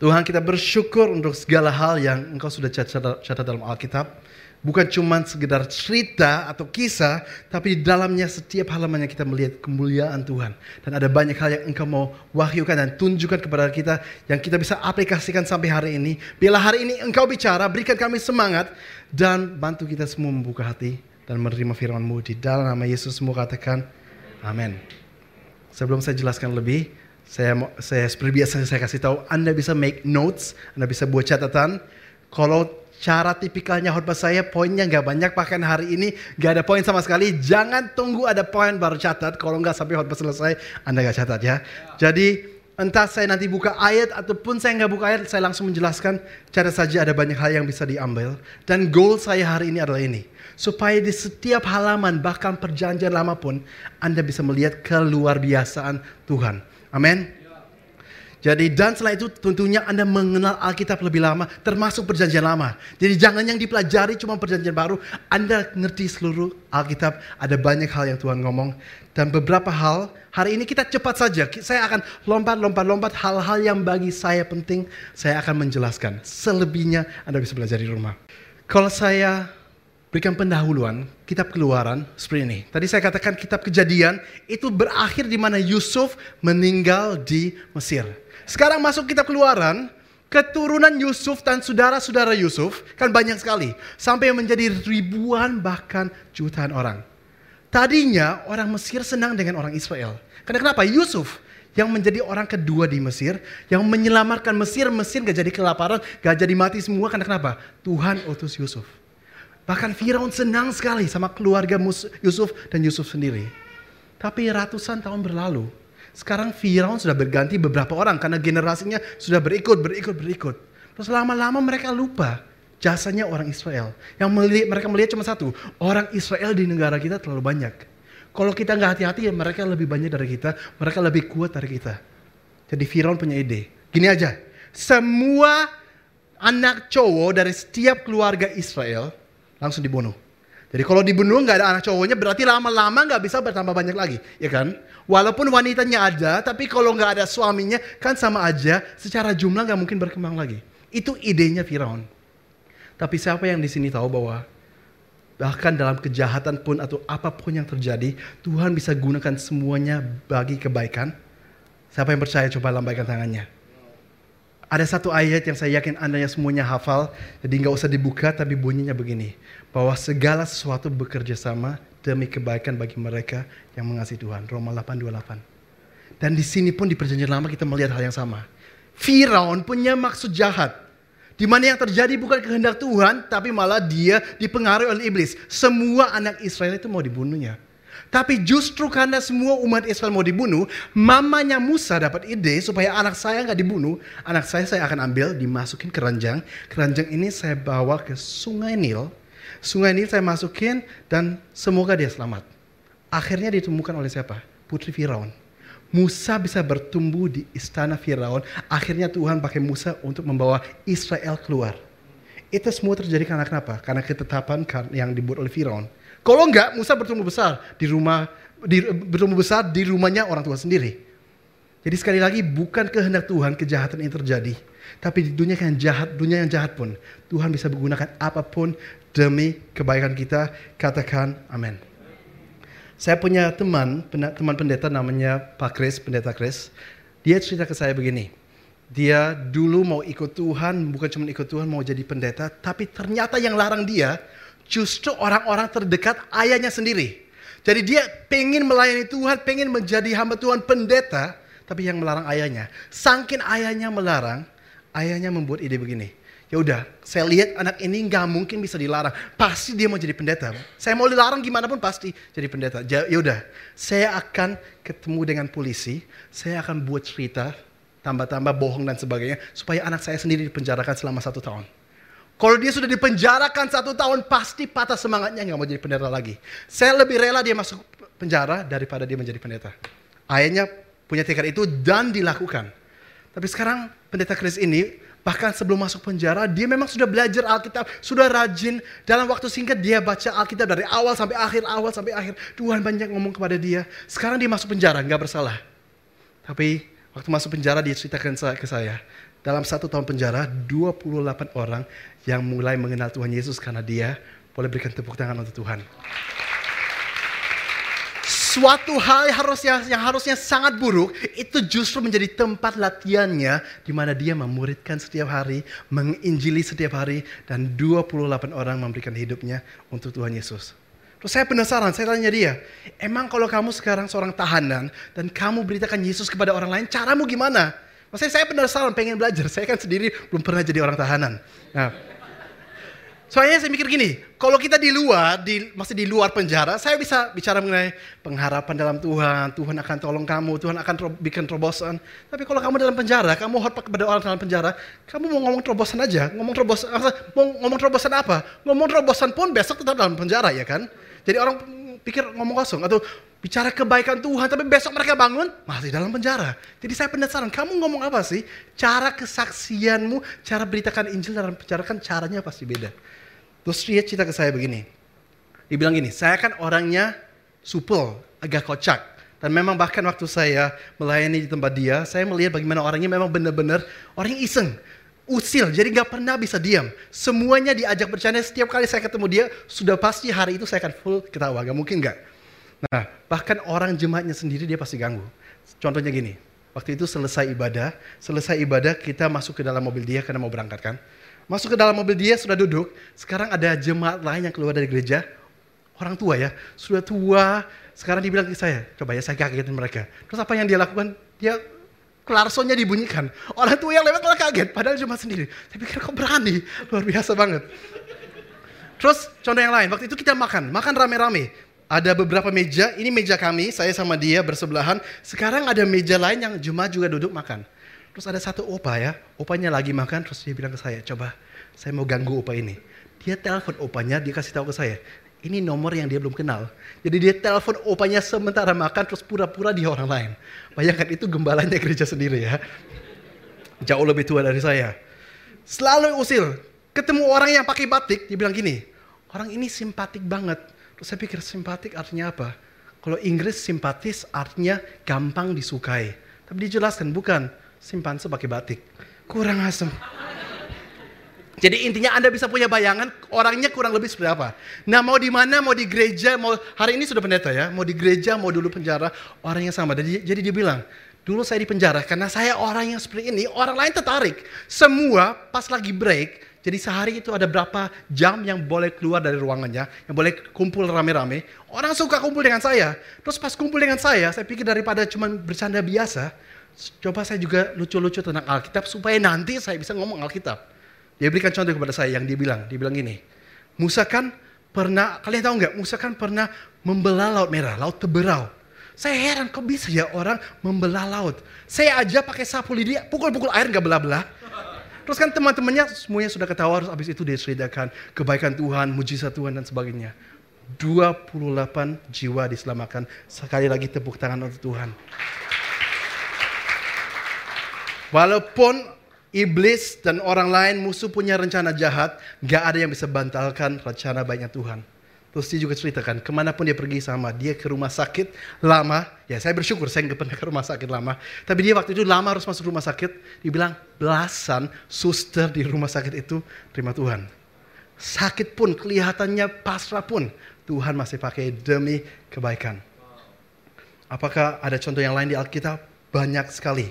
Tuhan kita bersyukur untuk segala hal yang engkau sudah catat, dalam Alkitab. Bukan cuma sekedar cerita atau kisah, tapi di dalamnya setiap halamannya kita melihat kemuliaan Tuhan. Dan ada banyak hal yang engkau mau wahyukan dan tunjukkan kepada kita yang kita bisa aplikasikan sampai hari ini. Bila hari ini engkau bicara, berikan kami semangat dan bantu kita semua membuka hati dan menerima firman-Mu. Di dalam nama Yesus semua katakan, amin. Sebelum saya jelaskan lebih, saya saya seperti biasa saya kasih tahu Anda bisa make notes, Anda bisa buat catatan. Kalau cara tipikalnya khotbah saya poinnya nggak banyak bahkan hari ini nggak ada poin sama sekali. Jangan tunggu ada poin baru catat. Kalau nggak sampai khotbah selesai Anda nggak catat ya. Jadi entah saya nanti buka ayat ataupun saya nggak buka ayat, saya langsung menjelaskan. Cara saja ada banyak hal yang bisa diambil. Dan goal saya hari ini adalah ini. Supaya di setiap halaman bahkan perjanjian lama pun Anda bisa melihat keluar biasaan Tuhan. Amin. Jadi dan selain itu tentunya Anda mengenal Alkitab lebih lama termasuk perjanjian lama. Jadi jangan yang dipelajari cuma perjanjian baru. Anda ngerti seluruh Alkitab. Ada banyak hal yang Tuhan ngomong. Dan beberapa hal hari ini kita cepat saja. Saya akan lompat-lompat-lompat hal-hal yang bagi saya penting. Saya akan menjelaskan. Selebihnya Anda bisa belajar di rumah. Kalau saya berikan pendahuluan kitab keluaran seperti ini. Tadi saya katakan kitab kejadian itu berakhir di mana Yusuf meninggal di Mesir. Sekarang masuk kitab keluaran, keturunan Yusuf dan saudara-saudara Yusuf kan banyak sekali. Sampai menjadi ribuan bahkan jutaan orang. Tadinya orang Mesir senang dengan orang Israel. Karena kenapa? Yusuf yang menjadi orang kedua di Mesir, yang menyelamatkan Mesir, Mesir gak jadi kelaparan, gak jadi mati semua. Karena kenapa? Tuhan utus Yusuf. Bahkan Firaun senang sekali sama keluarga Yusuf dan Yusuf sendiri. Tapi ratusan tahun berlalu. Sekarang Firaun sudah berganti beberapa orang karena generasinya sudah berikut, berikut, berikut. Terus lama-lama mereka lupa jasanya orang Israel. Yang melihat, mereka melihat cuma satu, orang Israel di negara kita terlalu banyak. Kalau kita nggak hati-hati, mereka lebih banyak dari kita, mereka lebih kuat dari kita. Jadi Firaun punya ide. Gini aja, semua anak cowok dari setiap keluarga Israel langsung dibunuh. Jadi kalau dibunuh nggak ada anak cowoknya berarti lama-lama nggak bisa bertambah banyak lagi, ya kan? Walaupun wanitanya ada, tapi kalau nggak ada suaminya kan sama aja. Secara jumlah nggak mungkin berkembang lagi. Itu idenya Firaun. Tapi siapa yang di sini tahu bahwa bahkan dalam kejahatan pun atau apa pun yang terjadi, Tuhan bisa gunakan semuanya bagi kebaikan. Siapa yang percaya coba lambaikan tangannya. Ada satu ayat yang saya yakin Anda yang semuanya hafal, jadi nggak usah dibuka, tapi bunyinya begini. Bahwa segala sesuatu bekerja sama demi kebaikan bagi mereka yang mengasihi Tuhan. Roma 8:28. Dan di sini pun di perjanjian lama kita melihat hal yang sama. Firaun punya maksud jahat. Di mana yang terjadi bukan kehendak Tuhan, tapi malah dia dipengaruhi oleh iblis. Semua anak Israel itu mau dibunuhnya. Tapi justru karena semua umat Israel mau dibunuh, mamanya Musa dapat ide supaya anak saya nggak dibunuh. Anak saya saya akan ambil, dimasukin keranjang. Keranjang ini saya bawa ke sungai Nil. Sungai Nil saya masukin dan semoga dia selamat. Akhirnya ditemukan oleh siapa? Putri Firaun. Musa bisa bertumbuh di istana Firaun. Akhirnya Tuhan pakai Musa untuk membawa Israel keluar. Itu semua terjadi karena kenapa? Karena ketetapan yang dibuat oleh Firaun. Kalau enggak, Musa bertumbuh besar di rumah di, bertumbuh besar di rumahnya orang tua sendiri. Jadi sekali lagi bukan kehendak Tuhan kejahatan ini terjadi. Tapi di dunia yang jahat, dunia yang jahat pun Tuhan bisa menggunakan apa pun demi kebaikan kita. Katakan amin. Saya punya teman, teman pendeta namanya Pak Kris, pendeta Kris. Dia cerita ke saya begini. Dia dulu mau ikut Tuhan, bukan cuma ikut Tuhan, mau jadi pendeta. Tapi ternyata yang larang dia justru orang-orang terdekat ayahnya sendiri. Jadi dia pengen melayani Tuhan, pengen menjadi hamba Tuhan pendeta, tapi yang melarang ayahnya. Sangkin ayahnya melarang, ayahnya membuat ide begini. Ya udah, saya lihat anak ini nggak mungkin bisa dilarang. Pasti dia mau jadi pendeta. Saya mau dilarang gimana pun pasti jadi pendeta. Ya udah, saya akan ketemu dengan polisi. Saya akan buat cerita, tambah-tambah bohong dan sebagainya, supaya anak saya sendiri dipenjarakan selama satu tahun. Kalau dia sudah dipenjarakan satu tahun, pasti patah semangatnya nggak mau jadi pendeta lagi. Saya lebih rela dia masuk penjara daripada dia menjadi pendeta. Ayahnya punya tekad itu dan dilakukan. Tapi sekarang pendeta Chris ini bahkan sebelum masuk penjara dia memang sudah belajar Alkitab, sudah rajin dalam waktu singkat dia baca Alkitab dari awal sampai akhir, awal sampai akhir. Tuhan banyak ngomong kepada dia. Sekarang dia masuk penjara, nggak bersalah. Tapi waktu masuk penjara dia ceritakan ke saya, dalam satu tahun penjara 28 orang yang mulai mengenal Tuhan Yesus karena dia boleh berikan tepuk tangan untuk Tuhan. Suatu hal yang harusnya, yang harusnya sangat buruk itu justru menjadi tempat latihannya di mana dia memuridkan setiap hari, menginjili setiap hari dan 28 orang memberikan hidupnya untuk Tuhan Yesus. Terus saya penasaran, saya tanya dia, emang kalau kamu sekarang seorang tahanan dan kamu beritakan Yesus kepada orang lain, caramu gimana? Maksudnya saya penasaran, pengen belajar. Saya kan sendiri belum pernah jadi orang tahanan. Nah, soalnya saya mikir gini, kalau kita di luar, di, masih di luar penjara, saya bisa bicara mengenai pengharapan dalam Tuhan, Tuhan akan tolong kamu, Tuhan akan ro bikin terobosan. Tapi kalau kamu dalam penjara, kamu hormat kepada orang dalam penjara, kamu mau ngomong terobosan aja, ngomong terobosan, mau ngomong terobosan apa? Ngomong terobosan pun besok tetap dalam penjara ya kan? Jadi orang pikir ngomong kosong atau bicara kebaikan Tuhan, tapi besok mereka bangun masih dalam penjara. Jadi saya penasaran, kamu ngomong apa sih? Cara kesaksianmu, cara beritakan Injil dalam penjara kan caranya pasti beda. Terus dia cerita ke saya begini. Dibilang gini, saya kan orangnya supel, agak kocak. Dan memang bahkan waktu saya melayani di tempat dia, saya melihat bagaimana orangnya memang benar-benar orang iseng. Usil, jadi nggak pernah bisa diam. Semuanya diajak bercanda, setiap kali saya ketemu dia, sudah pasti hari itu saya akan full ketawa, gak mungkin nggak. Nah, bahkan orang jemaatnya sendiri dia pasti ganggu. Contohnya gini, waktu itu selesai ibadah, selesai ibadah kita masuk ke dalam mobil dia karena mau berangkat kan. Masuk ke dalam mobil dia sudah duduk, sekarang ada jemaat lain yang keluar dari gereja, orang tua ya, sudah tua, sekarang dibilang ke saya, coba ya saya kagetin mereka. Terus apa yang dia lakukan? Dia klarsonnya dibunyikan. Orang tua yang lewat malah kaget, padahal jemaat sendiri. Saya pikir kok berani, luar biasa banget. Terus contoh yang lain, waktu itu kita makan, makan rame-rame ada beberapa meja, ini meja kami, saya sama dia bersebelahan. Sekarang ada meja lain yang jemaat juga duduk makan. Terus ada satu opa ya, opanya lagi makan, terus dia bilang ke saya, coba saya mau ganggu opa ini. Dia telepon opanya, dia kasih tahu ke saya, ini nomor yang dia belum kenal. Jadi dia telepon opanya sementara makan, terus pura-pura dia orang lain. Bayangkan itu gembalanya gereja sendiri ya. Jauh lebih tua dari saya. Selalu usil, ketemu orang yang pakai batik, dia bilang gini, orang ini simpatik banget Terus saya pikir simpatik artinya apa? Kalau Inggris simpatis artinya gampang disukai. Tapi dijelaskan bukan simpan sebagai batik. Kurang asem. Jadi intinya Anda bisa punya bayangan orangnya kurang lebih seperti apa. Nah mau di mana, mau di gereja, mau hari ini sudah pendeta ya, mau di gereja, mau dulu penjara, orangnya sama. Jadi, jadi dia bilang, dulu saya di penjara karena saya orang yang seperti ini, orang lain tertarik. Semua pas lagi break, jadi sehari itu ada berapa jam yang boleh keluar dari ruangannya, yang boleh kumpul rame-rame. Orang suka kumpul dengan saya. Terus pas kumpul dengan saya, saya pikir daripada cuma bercanda biasa, coba saya juga lucu-lucu tentang Alkitab supaya nanti saya bisa ngomong Alkitab. Dia berikan contoh kepada saya yang dia bilang, dia bilang gini, Musa kan pernah, kalian tahu nggak, Musa kan pernah membelah laut merah, laut teberau. Saya heran kok bisa ya orang membelah laut. Saya aja pakai sapu lidi, pukul-pukul air nggak belah-belah. Terus kan teman-temannya semuanya sudah ketawa, terus habis itu dia kebaikan Tuhan, mujizat Tuhan dan sebagainya. 28 jiwa diselamatkan. Sekali lagi tepuk tangan untuk Tuhan. Walaupun iblis dan orang lain musuh punya rencana jahat, gak ada yang bisa bantalkan rencana baiknya Tuhan. Terus dia juga ceritakan, ke mana pun dia pergi sama, dia ke rumah sakit lama, ya saya bersyukur saya nggak pernah ke rumah sakit lama, tapi dia waktu itu lama harus masuk rumah sakit, dibilang belasan suster di rumah sakit itu terima Tuhan. Sakit pun, kelihatannya pasrah pun, Tuhan masih pakai demi kebaikan. Apakah ada contoh yang lain di Alkitab? Banyak sekali.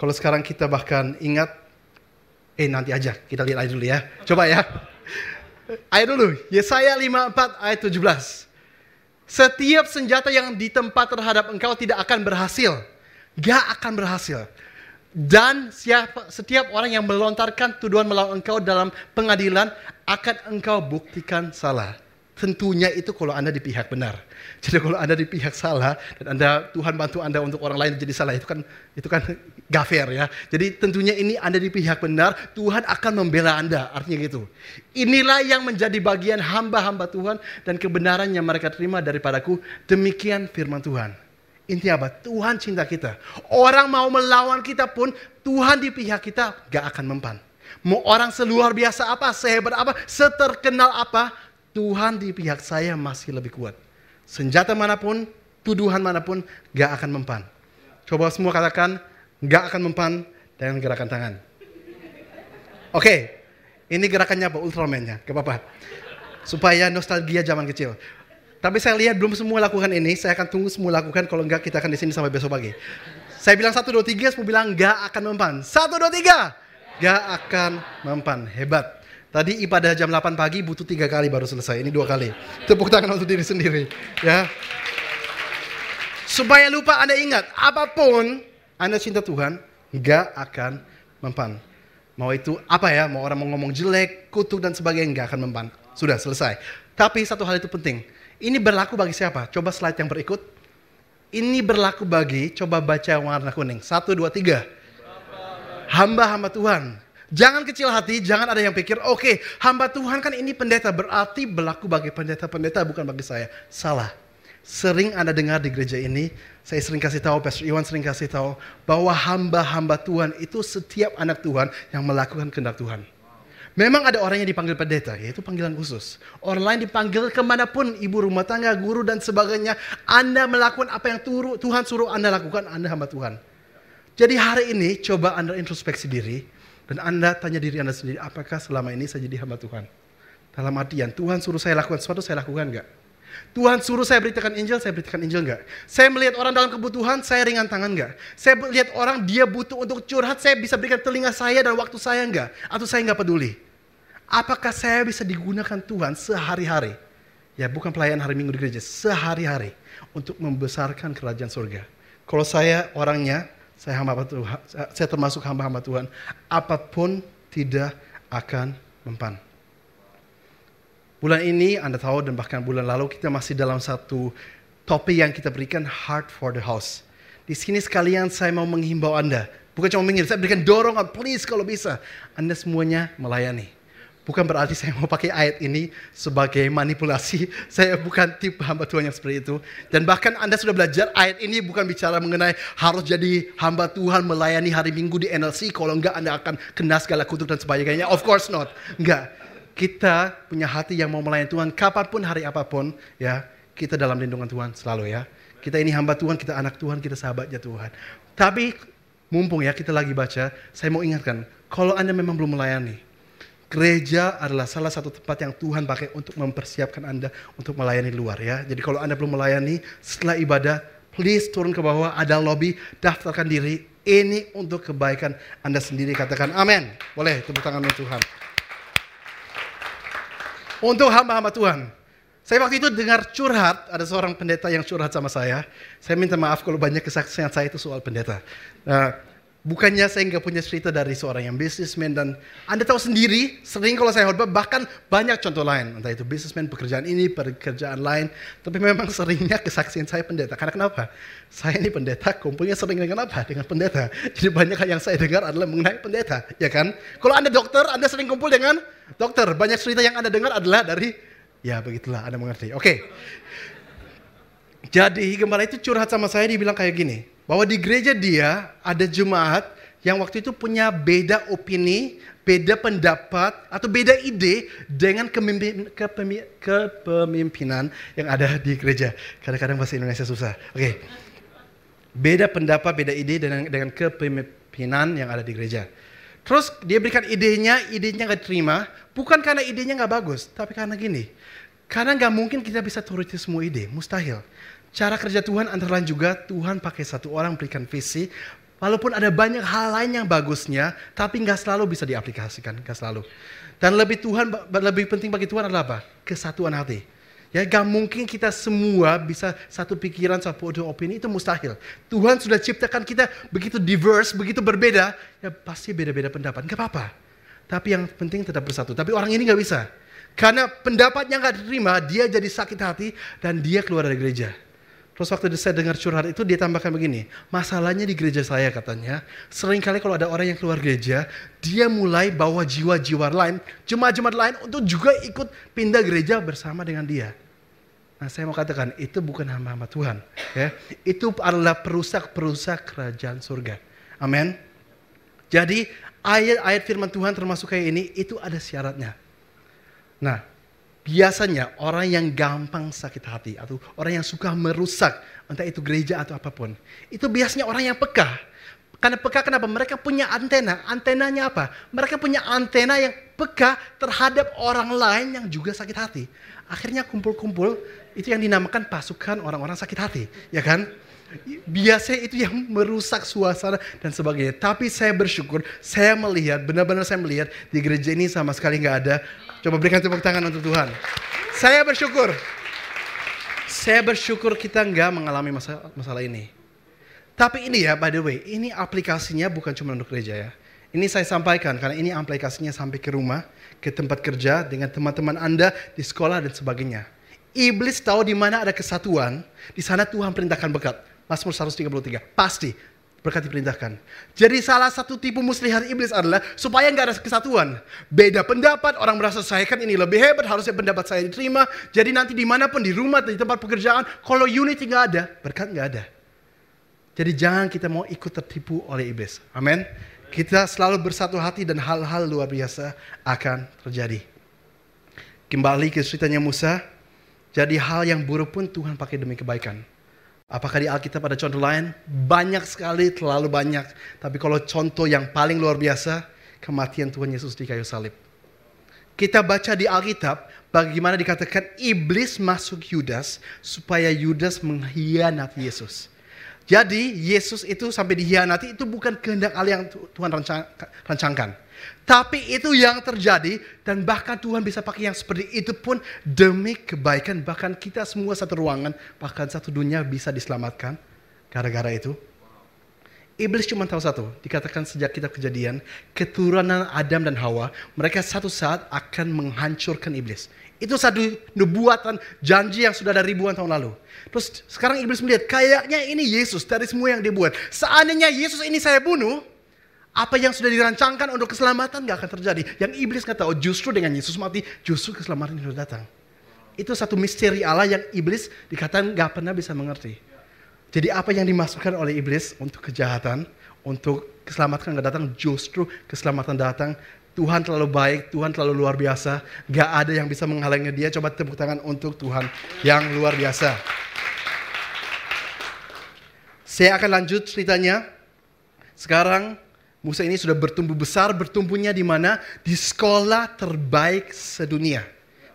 Kalau sekarang kita bahkan ingat, eh nanti aja, kita lihat aja dulu ya. Coba ya. Ayat dulu, Yesaya 54 ayat 17. Setiap senjata yang ditempat terhadap engkau tidak akan berhasil. Gak akan berhasil. Dan siapa, setiap orang yang melontarkan tuduhan melawan engkau dalam pengadilan akan engkau buktikan salah. Tentunya itu kalau Anda di pihak benar. Jadi kalau Anda di pihak salah dan Anda Tuhan bantu Anda untuk orang lain jadi salah itu kan itu kan gak fair ya. Jadi tentunya ini Anda di pihak benar, Tuhan akan membela Anda. Artinya gitu. Inilah yang menjadi bagian hamba-hamba Tuhan dan kebenaran yang mereka terima daripadaku. Demikian firman Tuhan. Intinya apa? Tuhan cinta kita. Orang mau melawan kita pun Tuhan di pihak kita gak akan mempan. Mau orang seluar biasa apa, sehebat apa, seterkenal apa, Tuhan di pihak saya masih lebih kuat. Senjata mana pun, tuduhan mana pun, gak akan mempan. Coba semua katakan, gak akan mempan dengan gerakan tangan. Oke, ini gerakannya apa? Ultraman-nya, gak apa-apa. Supaya nostalgia zaman kecil. Tapi saya lihat belum semua lakukan ini, saya akan tunggu semua lakukan, kalau enggak kita akan di sini sampai besok pagi. Saya bilang satu dua tiga, semua bilang enggak akan mempan. Satu dua tiga, enggak akan mempan. Hebat. Tadi ibadah jam 8 pagi butuh tiga kali baru selesai. Ini dua kali. Tepuk tangan untuk diri sendiri. Ya. Supaya lupa Anda ingat, apa pun Anda cinta Tuhan, enggak akan mempan. Mau itu apa ya, mau orang mau ngomong jelek, kutuk dan sebagainya, enggak akan mempan. Sudah selesai. Tapi satu hal itu penting. Ini berlaku bagi siapa? Coba slide yang berikut. Ini berlaku bagi, coba baca warna kuning. Satu, dua, tiga. Hamba-hamba Tuhan. Jangan kecil hati, jangan ada yang pikir, oke, okay, hamba Tuhan kan ini pendeta, berarti berlaku bagi pendeta-pendeta, bukan bagi saya. Salah. Sering Anda dengar di gereja ini, saya sering kasih tahu, Pastor Iwan sering kasih tahu, bahwa hamba-hamba Tuhan itu setiap anak Tuhan yang melakukan kehendak Tuhan. Memang ada orang yang dipanggil pendeta, yaitu panggilan khusus. Orang lain dipanggil ke mana pun, ibu rumah tangga, guru, dan sebagainya. Anda melakukan apa yang Tuhan suruh Anda lakukan, Anda hamba Tuhan. Jadi hari ini coba Anda introspeksi diri, dan Anda tanya diri Anda sendiri, apakah selama ini saya jadi hamba Tuhan? Dalam artian, Tuhan suruh saya lakukan sesuatu, saya lakukan enggak? Tuhan suruh saya beritakan Injil, saya beritakan Injil enggak? Saya melihat orang dalam kebutuhan, saya ringan tangan enggak? Saya melihat orang dia butuh untuk curhat, saya bisa berikan telinga saya dan waktu saya enggak? Atau saya enggak peduli? Apakah saya bisa digunakan Tuhan sehari-hari? Ya bukan pelayan hari minggu di gereja, sehari-hari untuk membesarkan kerajaan surga. Kalau saya orangnya, saya hamba Tuhan, saya termasuk hamba-hamba Tuhan, apa pun tidak akan mempan. Bulan ini Anda tahu dan bahkan bulan lalu kita masih dalam satu topik yang kita berikan Heart for the House. Di sini sekalian saya mau menghimbau Anda, bukan cuma mengirim, saya berikan dorongan, please kalau bisa, Anda semuanya melayani. Bukan berarti saya mau pakai ayat ini sebagai manipulasi. Saya bukan tipe hamba Tuhan yang seperti itu. Dan bahkan Anda sudah belajar ayat ini bukan bicara mengenai harus jadi hamba Tuhan melayani hari Minggu di NLC. Kalau enggak Anda akan kena segala kutuk dan sebagainya. Of course not. Enggak. Kita punya hati yang mau melayani Tuhan kapan pun hari apa pun. ya Kita dalam lindungan Tuhan selalu ya. Kita ini hamba Tuhan, kita anak Tuhan, kita sahabatnya Tuhan. Tapi mumpung ya kita lagi baca, saya mau ingatkan. Kalau Anda memang belum melayani, Gereja adalah salah satu tempat yang Tuhan pakai untuk mempersiapkan Anda untuk melayani luar ya. Jadi kalau Anda belum melayani setelah ibadah, please turun ke bawah, ada lobby, daftarkan diri. Ini untuk kebaikan Anda sendiri. Katakan amin. Boleh tepuk tangan Tuhan. Untuk hamba-hamba Tuhan. Saya waktu itu dengar curhat, ada seorang pendeta yang curhat sama saya. Saya minta maaf kalau banyak kesaksian saya itu soal pendeta. Nah, Bukannya saya nggak punya cerita dari seorang yang bisnismen dan Anda tahu sendiri, sering kalau saya khotbah bahkan banyak contoh lain, entah itu bisnismen, pekerjaan ini, pekerjaan lain, tapi memang seringnya kesaksian saya pendeta. Karena kenapa? Saya ini pendeta, kumpulnya sering dengan apa? Dengan pendeta. Jadi banyak yang saya dengar adalah mengenai pendeta, ya kan? Kalau Anda dokter, Anda sering kumpul dengan dokter. Banyak cerita yang Anda dengar adalah dari, ya begitulah, Anda mengerti. Oke. Okay. Jadi gembala itu curhat sama saya, dibilang kayak gini, bahwa di gereja dia ada jemaat yang waktu itu punya beda opini, beda pendapat, atau beda ide dengan kepemimpinan yang ada di gereja. Kadang-kadang bahasa Indonesia susah. Oke. Okay. Beda pendapat, beda ide dengan, dengan kepemimpinan yang ada di gereja. Terus dia berikan idenya, idenya gak terima, bukan karena idenya gak bagus, tapi karena gini. Karena gak mungkin kita bisa turuti semua ide, mustahil. Cara kerja Tuhan antara lain juga Tuhan pakai satu orang berikan visi. Walaupun ada banyak hal lain yang bagusnya, tapi nggak selalu bisa diaplikasikan, nggak selalu. Dan lebih Tuhan, lebih penting bagi Tuhan adalah apa? Kesatuan hati. Ya gak mungkin kita semua bisa satu pikiran, satu opini, itu mustahil. Tuhan sudah ciptakan kita begitu diverse, begitu berbeda, ya pasti beda-beda pendapat, gak apa-apa. Tapi yang penting tetap bersatu. Tapi orang ini gak bisa. Karena pendapatnya gak diterima, dia jadi sakit hati dan dia keluar dari gereja. Terus waktu saya dengar curhat itu dia tambahkan begini, masalahnya di gereja saya katanya, sering kali kalau ada orang yang keluar gereja, dia mulai bawa jiwa-jiwa lain, jemaat-jemaat lain untuk juga ikut pindah gereja bersama dengan dia. Nah saya mau katakan, itu bukan hamba-hamba Tuhan. ya Itu adalah perusak-perusak kerajaan surga. Amin. Jadi ayat-ayat firman Tuhan termasuk kayak ini, itu ada syaratnya. Nah, biasanya orang yang gampang sakit hati atau orang yang suka merusak entah itu gereja atau apa pun itu biasanya orang yang peka Karena peka kenapa? Mereka punya antena. Antenanya apa? Mereka punya antena yang peka terhadap orang lain yang juga sakit hati. Akhirnya kumpul-kumpul, itu yang dinamakan pasukan orang-orang sakit hati. Ya kan? Biasanya itu yang merusak suasana dan sebagainya. Tapi saya bersyukur, saya melihat, benar-benar saya melihat di gereja ini sama sekali nggak ada. Coba berikan tepuk tangan untuk Tuhan. Saya bersyukur. Saya bersyukur kita nggak mengalami masalah, masalah ini. Tapi ini ya, by the way, ini aplikasinya bukan cuma untuk gereja ya. Ini saya sampaikan karena ini aplikasinya sampai ke rumah, ke tempat kerja dengan teman-teman Anda di sekolah dan sebagainya. Iblis tahu di mana ada kesatuan, di sana Tuhan perintahkan berkat. Mazmur 133, pasti berkat diperintahkan. Jadi salah satu tipu muslihat iblis adalah supaya nggak ada kesatuan. Beda pendapat, orang merasa saya kan ini lebih hebat, harusnya pendapat saya diterima. Jadi nanti di mana pun, di rumah, di tempat pekerjaan, kalau unity nggak ada, berkat nggak ada. Jadi jangan kita mau ikut tertipu oleh iblis. Amin. Kita selalu bersatu hati dan hal-hal luar biasa akan terjadi. Kembali ke ceritanya Musa. Jadi hal yang buruk pun Tuhan pakai demi kebaikan. Apakah di Alkitab ada contoh lain? Banyak sekali, terlalu banyak. Tapi kalau contoh yang paling luar biasa, kematian Tuhan Yesus di kayu salib. Kita baca di Alkitab bagaimana dikatakan iblis masuk Yudas supaya Yudas mengkhianati Yesus. Jadi Yesus itu sampai dihianati itu bukan kehendak Allah yang Tuhan rancangkan. Tapi itu yang terjadi dan bahkan Tuhan bisa pakai yang seperti itu pun demi kebaikan. Bahkan kita semua satu ruangan, bahkan satu dunia bisa diselamatkan gara-gara itu. Iblis cuma tahu satu, dikatakan sejak kita kejadian, keturunan Adam dan Hawa, mereka satu saat akan menghancurkan iblis. Itu satu nubuatan janji yang sudah dari ribuan tahun lalu. Terus sekarang iblis melihat kayaknya ini Yesus dari semua yang dibuat. Seandainya Yesus ini saya bunuh, apa yang sudah dirancangkan untuk keselamatan gak akan terjadi. Yang iblis nggak tahu justru dengan Yesus mati, justru keselamatan itu datang. Itu satu misteri Allah yang iblis dikatakan gak pernah bisa mengerti. Jadi apa yang dimasukkan oleh iblis untuk kejahatan, untuk keselamatan gak datang, justru keselamatan datang Tuhan terlalu baik, Tuhan terlalu luar biasa. Gak ada yang bisa menghalangi dia. Coba tepuk tangan untuk Tuhan yang luar biasa. Saya akan lanjut ceritanya. Sekarang Musa ini sudah bertumbuh besar, bertumbuhnya di mana? Di sekolah terbaik sedunia.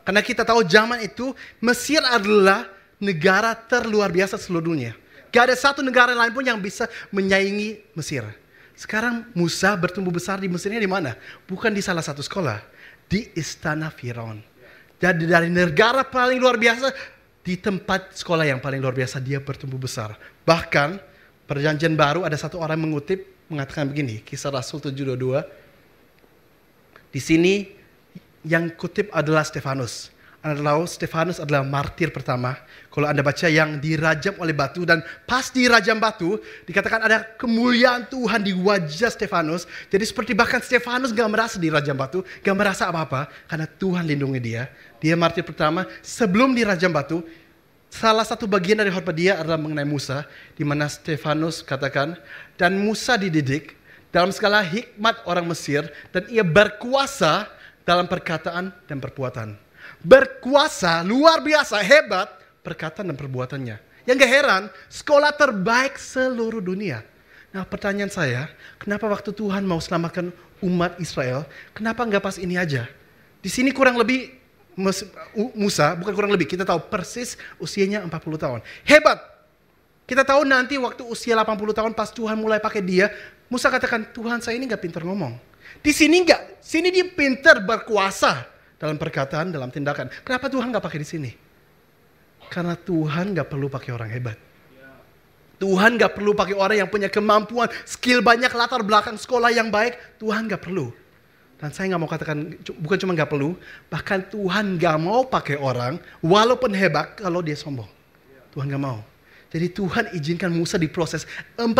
Karena kita tahu zaman itu Mesir adalah negara terluar biasa seluruh dunia. Gak ada satu negara lain pun yang bisa menyaingi Mesir. Sekarang Musa bertumbuh besar di Mesirnya di mana? Bukan di salah satu sekolah, di istana Firaun. Jadi dari negara paling luar biasa di tempat sekolah yang paling luar biasa dia bertumbuh besar. Bahkan perjanjian baru ada satu orang mengutip mengatakan begini, Kisah Rasul 722. Di sini yang kutip adalah Stefanus. Anda Stefanus adalah martir pertama. Kalau Anda baca yang dirajam oleh batu dan pas dirajam batu dikatakan ada kemuliaan Tuhan di wajah Stefanus. Jadi seperti bahkan Stefanus gak merasa dirajam batu, gak merasa apa-apa karena Tuhan lindungi dia. Dia martir pertama sebelum dirajam batu. Salah satu bagian dari khotbah dia adalah mengenai Musa, di mana Stefanus katakan, dan Musa dididik dalam skala hikmat orang Mesir, dan ia berkuasa dalam perkataan dan perbuatan berkuasa, luar biasa, hebat, perkataan dan perbuatannya. Yang gak heran, sekolah terbaik seluruh dunia. Nah pertanyaan saya, kenapa waktu Tuhan mau selamatkan umat Israel, kenapa nggak pas ini aja? Di sini kurang lebih Musa, bukan kurang lebih, kita tahu persis usianya 40 tahun. Hebat. Kita tahu nanti waktu usia 80 tahun pas Tuhan mulai pakai dia, Musa katakan, Tuhan saya ini nggak pintar ngomong. Di sini nggak, sini dia pintar berkuasa dalam perkataan, dalam tindakan. Kenapa Tuhan nggak pakai di sini? Karena Tuhan nggak perlu pakai orang hebat. Tuhan nggak perlu pakai orang yang punya kemampuan, skill banyak, latar belakang sekolah yang baik. Tuhan nggak perlu. Dan saya nggak mau katakan, bukan cuma nggak perlu, bahkan Tuhan nggak mau pakai orang, walaupun hebat, kalau dia sombong. Tuhan nggak mau. Jadi Tuhan izinkan Musa diproses 40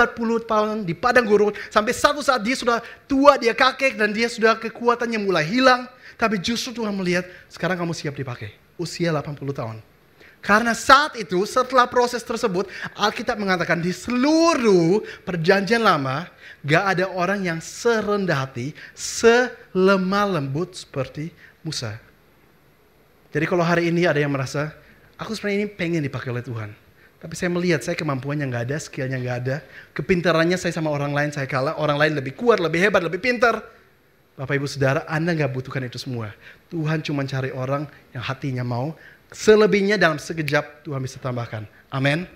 tahun di padang gurun sampai satu saat dia sudah tua, dia kakek dan dia sudah kekuatannya mulai hilang. Tapi justru Tuhan melihat sekarang kamu siap dipakai. Usia 80 tahun. Karena saat itu setelah proses tersebut Alkitab mengatakan di seluruh perjanjian lama gak ada orang yang serendah hati, selemah lembut seperti Musa. Jadi kalau hari ini ada yang merasa aku sebenarnya ini pengen dipakai oleh Tuhan. Tapi saya melihat saya kemampuannya nggak ada, skillnya nggak ada. Kepintarannya saya sama orang lain saya kalah. Orang lain lebih kuat, lebih hebat, lebih pintar. Bapak ibu saudara, Anda nggak butuhkan itu semua. Tuhan cuma cari orang yang hatinya mau. Selebihnya dalam sekejap Tuhan bisa tambahkan. Amin.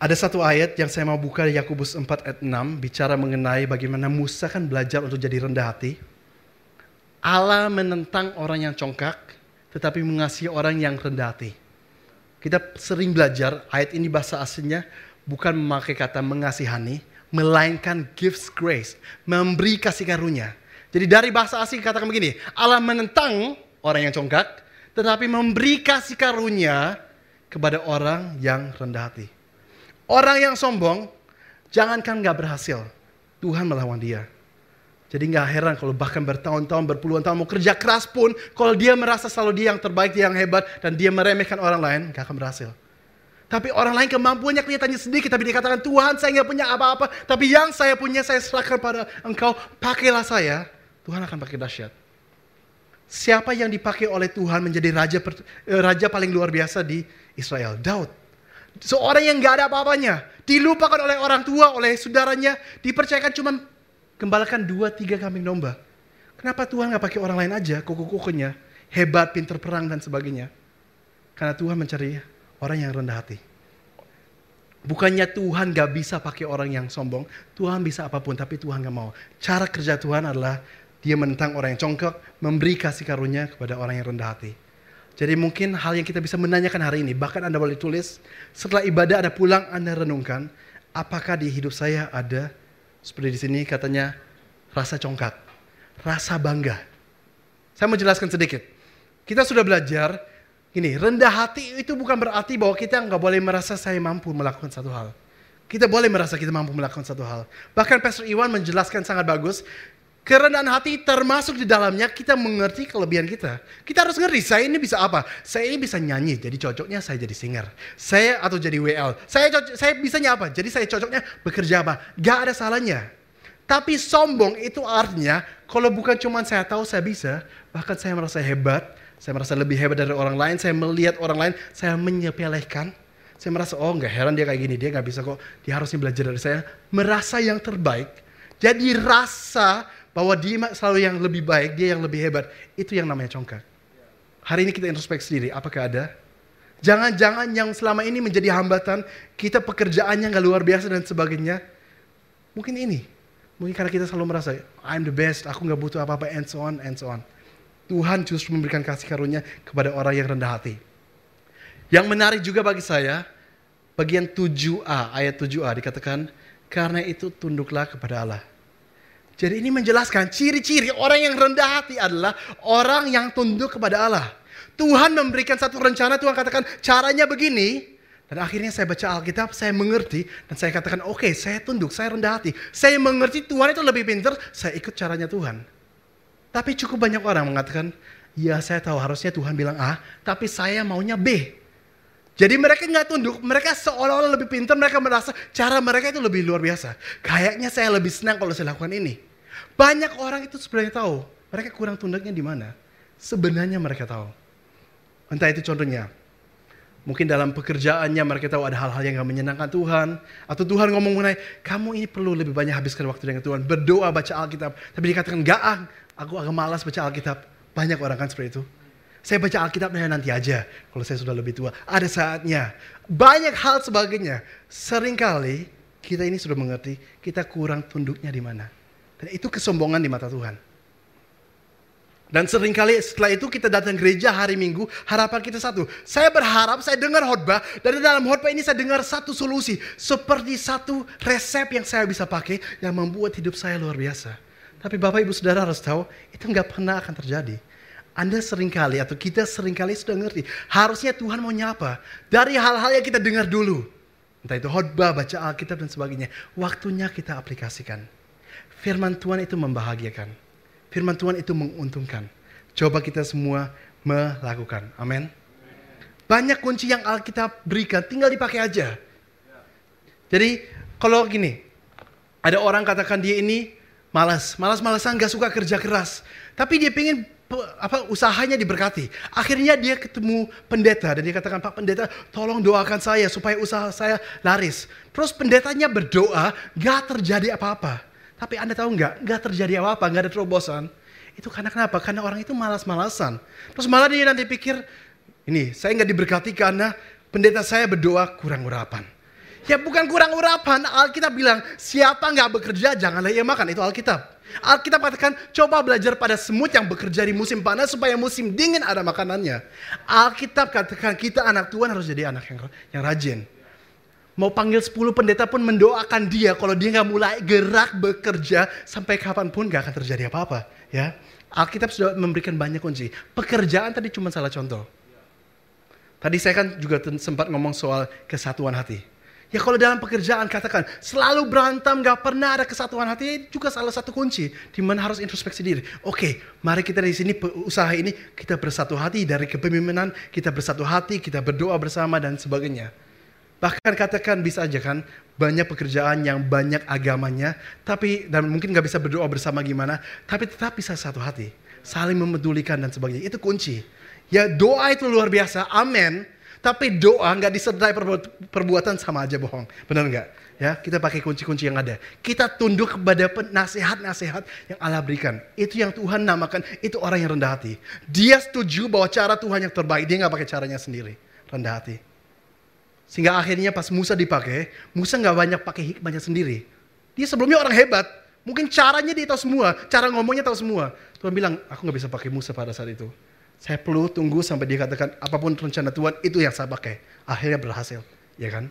Ada satu ayat yang saya mau buka di Yakobus 4 ayat 6 bicara mengenai bagaimana Musa kan belajar untuk jadi rendah hati. Allah menentang orang yang congkak tetapi mengasihi orang yang rendah hati. Kita sering belajar ayat ini bahasa aslinya bukan memakai kata mengasihani, melainkan gives grace, memberi kasih karunia. Jadi dari bahasa asing katakan begini, Allah menentang orang yang congkak, tetapi memberi kasih karunia kepada orang yang rendah hati. Orang yang sombong, jangankan nggak berhasil, Tuhan melawan dia. Jadi nggak heran kalau bahkan bertahun-tahun, berpuluhan tahun mau kerja keras pun, kalau dia merasa selalu dia yang terbaik, dia yang hebat, dan dia meremehkan orang lain, nggak akan berhasil. Tapi orang lain kemampuannya kelihatannya sedikit, tapi dikatakan Tuhan saya nggak punya apa-apa, tapi yang saya punya saya serahkan pada engkau, pakailah saya, Tuhan akan pakai dahsyat. Siapa yang dipakai oleh Tuhan menjadi raja eh, raja paling luar biasa di Israel? Daud. Seorang yang gak ada apa-apanya. Dilupakan oleh orang tua, oleh saudaranya. Dipercayakan cuma gembalakan dua, tiga kambing domba. Kenapa Tuhan gak pakai orang lain aja, kuku-kukunya. Hebat, pinter perang dan sebagainya. Karena Tuhan mencari orang yang rendah hati. Bukannya Tuhan gak bisa pakai orang yang sombong. Tuhan bisa apa pun, tapi Tuhan gak mau. Cara kerja Tuhan adalah dia menentang orang yang congkak, memberi kasih karunia kepada orang yang rendah hati. Jadi mungkin hal yang kita bisa menanyakan hari ini, bahkan Anda boleh tulis, setelah ibadah ada pulang Anda renungkan, apakah di hidup saya ada, seperti di sini katanya, rasa congkak, rasa bangga. Saya mau jelaskan sedikit. Kita sudah belajar, ini rendah hati itu bukan berarti bahwa kita nggak boleh merasa saya mampu melakukan satu hal. Kita boleh merasa kita mampu melakukan satu hal. Bahkan Pastor Iwan menjelaskan sangat bagus, Kerendahan hati termasuk di dalamnya kita mengerti kelebihan kita. Kita harus ngerti, saya ini bisa apa? Saya ini bisa nyanyi, jadi cocoknya saya jadi singer. Saya atau jadi WL. Saya cocok, saya bisanya apa? Jadi saya cocoknya bekerja apa? Gak ada salahnya. Tapi sombong itu artinya kalau bukan cuma saya tahu saya bisa, bahkan saya merasa hebat, saya merasa lebih hebat dari orang lain, saya melihat orang lain, saya menyepelekan. Saya merasa, oh nggak heran dia kayak gini, dia nggak bisa kok, dia harusnya belajar dari saya. Merasa yang terbaik. Jadi rasa bahwa dia selalu yang lebih baik, dia yang lebih hebat. Itu yang namanya congkak. Hari ini kita introspeksi diri, apakah ada? Jangan-jangan yang selama ini menjadi hambatan, kita pekerjaannya nggak luar biasa dan sebagainya. Mungkin ini. Mungkin karena kita selalu merasa, I'm the best, aku nggak butuh apa-apa, and so on, and so on. Tuhan justru memberikan kasih karunia kepada orang yang rendah hati. Yang menarik juga bagi saya, bagian 7a, ayat 7a dikatakan, karena itu tunduklah kepada Allah. Jadi ini menjelaskan ciri-ciri orang yang rendah hati adalah orang yang tunduk kepada Allah. Tuhan memberikan satu rencana, Tuhan katakan caranya begini. Dan akhirnya saya baca Alkitab, saya mengerti. Dan saya katakan, oke okay, saya tunduk, saya rendah hati. Saya mengerti Tuhan itu lebih pintar, saya ikut caranya Tuhan. Tapi cukup banyak orang mengatakan, ya saya tahu harusnya Tuhan bilang A, tapi saya maunya B. Jadi mereka nggak tunduk, mereka seolah-olah lebih pintar, mereka merasa cara mereka itu lebih luar biasa. Kayaknya saya lebih senang kalau saya lakukan ini. Banyak orang itu sebenarnya tahu, mereka kurang tunduknya di mana. Sebenarnya mereka tahu. Entah itu contohnya, mungkin dalam pekerjaannya mereka tahu ada hal-hal yang gak menyenangkan Tuhan. Atau Tuhan ngomong mengenai, kamu ini perlu lebih banyak habiskan waktu dengan Tuhan. Berdoa, baca Alkitab. Tapi dikatakan, gak ah, aku agak malas baca Alkitab. Banyak orang kan seperti itu. Saya baca Alkitab nanti aja, kalau saya sudah lebih tua. Ada saatnya. Banyak hal sebagainya. Seringkali kita ini sudah mengerti, kita kurang tunduknya di mana. Dan itu kesombongan di mata Tuhan. Dan sering kali setelah itu kita datang gereja hari Minggu, harapan kita satu. Saya berharap saya dengar khotbah, dan dalam khotbah ini saya dengar satu solusi. Seperti satu resep yang saya bisa pakai, yang membuat hidup saya luar biasa. Tapi Bapak Ibu Saudara harus tahu, itu nggak pernah akan terjadi. Anda sering kali atau kita sering kali sudah ngerti. Harusnya Tuhan mau nyapa. Dari hal-hal yang kita dengar dulu. Entah itu khotbah, baca Alkitab dan sebagainya. Waktunya kita aplikasikan. Firman Tuhan itu membahagiakan. Firman Tuhan itu menguntungkan. Coba kita semua melakukan. Amin. Banyak kunci yang Alkitab berikan, tinggal dipakai aja. Jadi kalau gini, ada orang katakan dia ini malas, malas-malasan gak suka kerja keras. Tapi dia pengen pe- apa usahanya diberkati. Akhirnya dia ketemu pendeta dan dia katakan, "Pak pendeta, tolong doakan saya supaya usaha saya laris." Terus pendetanya berdoa, gak terjadi apa-apa. Tapi Anda tahu nggak, nggak terjadi apa-apa, nggak ada terobosan. Itu karena kenapa? Karena orang itu malas-malasan. Terus malah dia nanti pikir, ini saya nggak diberkati karena pendeta saya berdoa kurang urapan. Ya bukan kurang urapan, Alkitab bilang siapa nggak bekerja janganlah ia makan, itu Alkitab. Alkitab katakan coba belajar pada semut yang bekerja di musim panas supaya musim dingin ada makanannya. Alkitab katakan kita anak Tuhan harus jadi anak yang, yang rajin. Mau panggil 10 pendeta pun mendoakan dia kalau dia nggak mulai gerak bekerja sampai kapan pun nggak akan terjadi apa-apa. Ya, Alkitab sudah memberikan banyak kunci. Pekerjaan tadi cuma salah contoh. Tadi saya kan juga sempat ngomong soal kesatuan hati. Ya kalau dalam pekerjaan katakan selalu berantem gak pernah ada kesatuan hati itu juga salah satu kunci di mana harus introspeksi diri. Oke, mari kita di sini usaha ini kita bersatu hati dari kepemimpinan kita bersatu hati kita berdoa bersama dan sebagainya. Bahkan katakan bisa aja kan banyak pekerjaan yang banyak agamanya tapi dan mungkin gak bisa berdoa bersama gimana tapi tetap bisa satu hati saling memedulikan dan sebagainya itu kunci. Ya doa itu luar biasa, amin. Tapi doa nggak disertai perbuatan sama aja bohong. Benar nggak? Ya, kita pakai kunci-kunci yang ada. Kita tunduk kepada nasihat-nasihat yang Allah berikan. Itu yang Tuhan namakan, itu orang yang rendah hati. Dia setuju bahwa cara Tuhan yang terbaik, dia nggak pakai caranya sendiri. Rendah hati. Sehingga akhirnya pas Musa dipakai, Musa nggak banyak pakai hikmahnya sendiri. Dia sebelumnya orang hebat. Mungkin caranya dia tahu semua, cara ngomongnya tahu semua. Tuhan bilang, aku nggak bisa pakai Musa pada saat itu. Saya perlu tunggu sampai dia katakan apa pun rencana Tuhan itu yang saya pakai. Akhirnya berhasil, ya kan?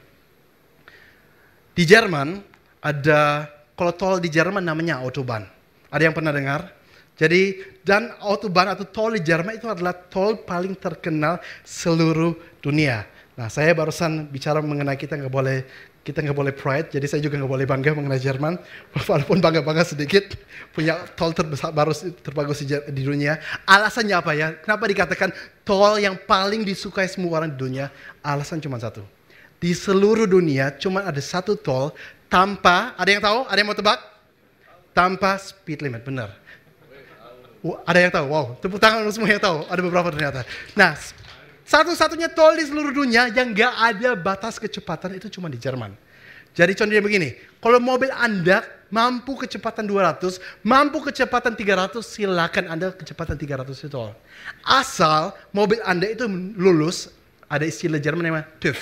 Di Jerman ada kalau tol di Jerman namanya Autobahn. Ada yang pernah dengar? Jadi dan Autobahn atau tol di Jerman itu adalah tol paling terkenal seluruh dunia. Nah saya barusan bicara mengenai kita nggak boleh kita nggak boleh pride, jadi saya juga nggak boleh bangga mengenai Jerman, walaupun bangga-bangga sedikit, punya tol terbesar baru terbagus di dunia. Alasannya apa ya? Kenapa dikatakan tol yang paling disukai semua orang di dunia? Alasan cuma satu. Di seluruh dunia cuma ada satu tol tanpa, ada yang tahu? Ada yang mau tebak? Tanpa speed limit, benar. Ada yang tahu? Wow, tepuk tangan untuk semua yang tahu. Ada beberapa ternyata. Nah, satu-satunya tol di seluruh dunia yang gak ada batas kecepatan itu cuma di Jerman. Jadi contohnya begini, kalau mobil Anda mampu kecepatan 200, mampu kecepatan 300, silakan Anda kecepatan 300 itu tol. Asal mobil Anda itu lulus, ada istilah Jerman namanya TÜV.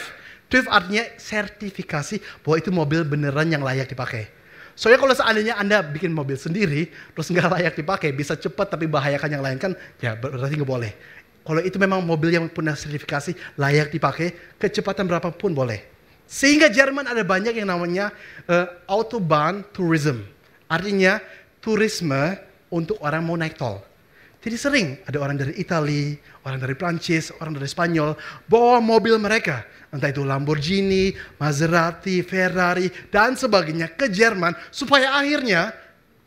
TÜV artinya sertifikasi bahwa itu mobil beneran yang layak dipakai. Soalnya kalau seandainya Anda bikin mobil sendiri, terus nggak layak dipakai, bisa cepat tapi bahayakan yang lain kan, ya berarti nggak boleh. Kalau itu memang mobil yang punya sertifikasi layak dipakai, kecepatan berapapun boleh. Sehingga Jerman ada banyak yang namanya uh, autobahn tourism. Artinya turisme untuk orang mau naik tol. Jadi sering ada orang dari Italia, orang dari Prancis, orang dari Spanyol bawa mobil mereka. Entah itu Lamborghini, Maserati, Ferrari, dan sebagainya ke Jerman. Supaya akhirnya,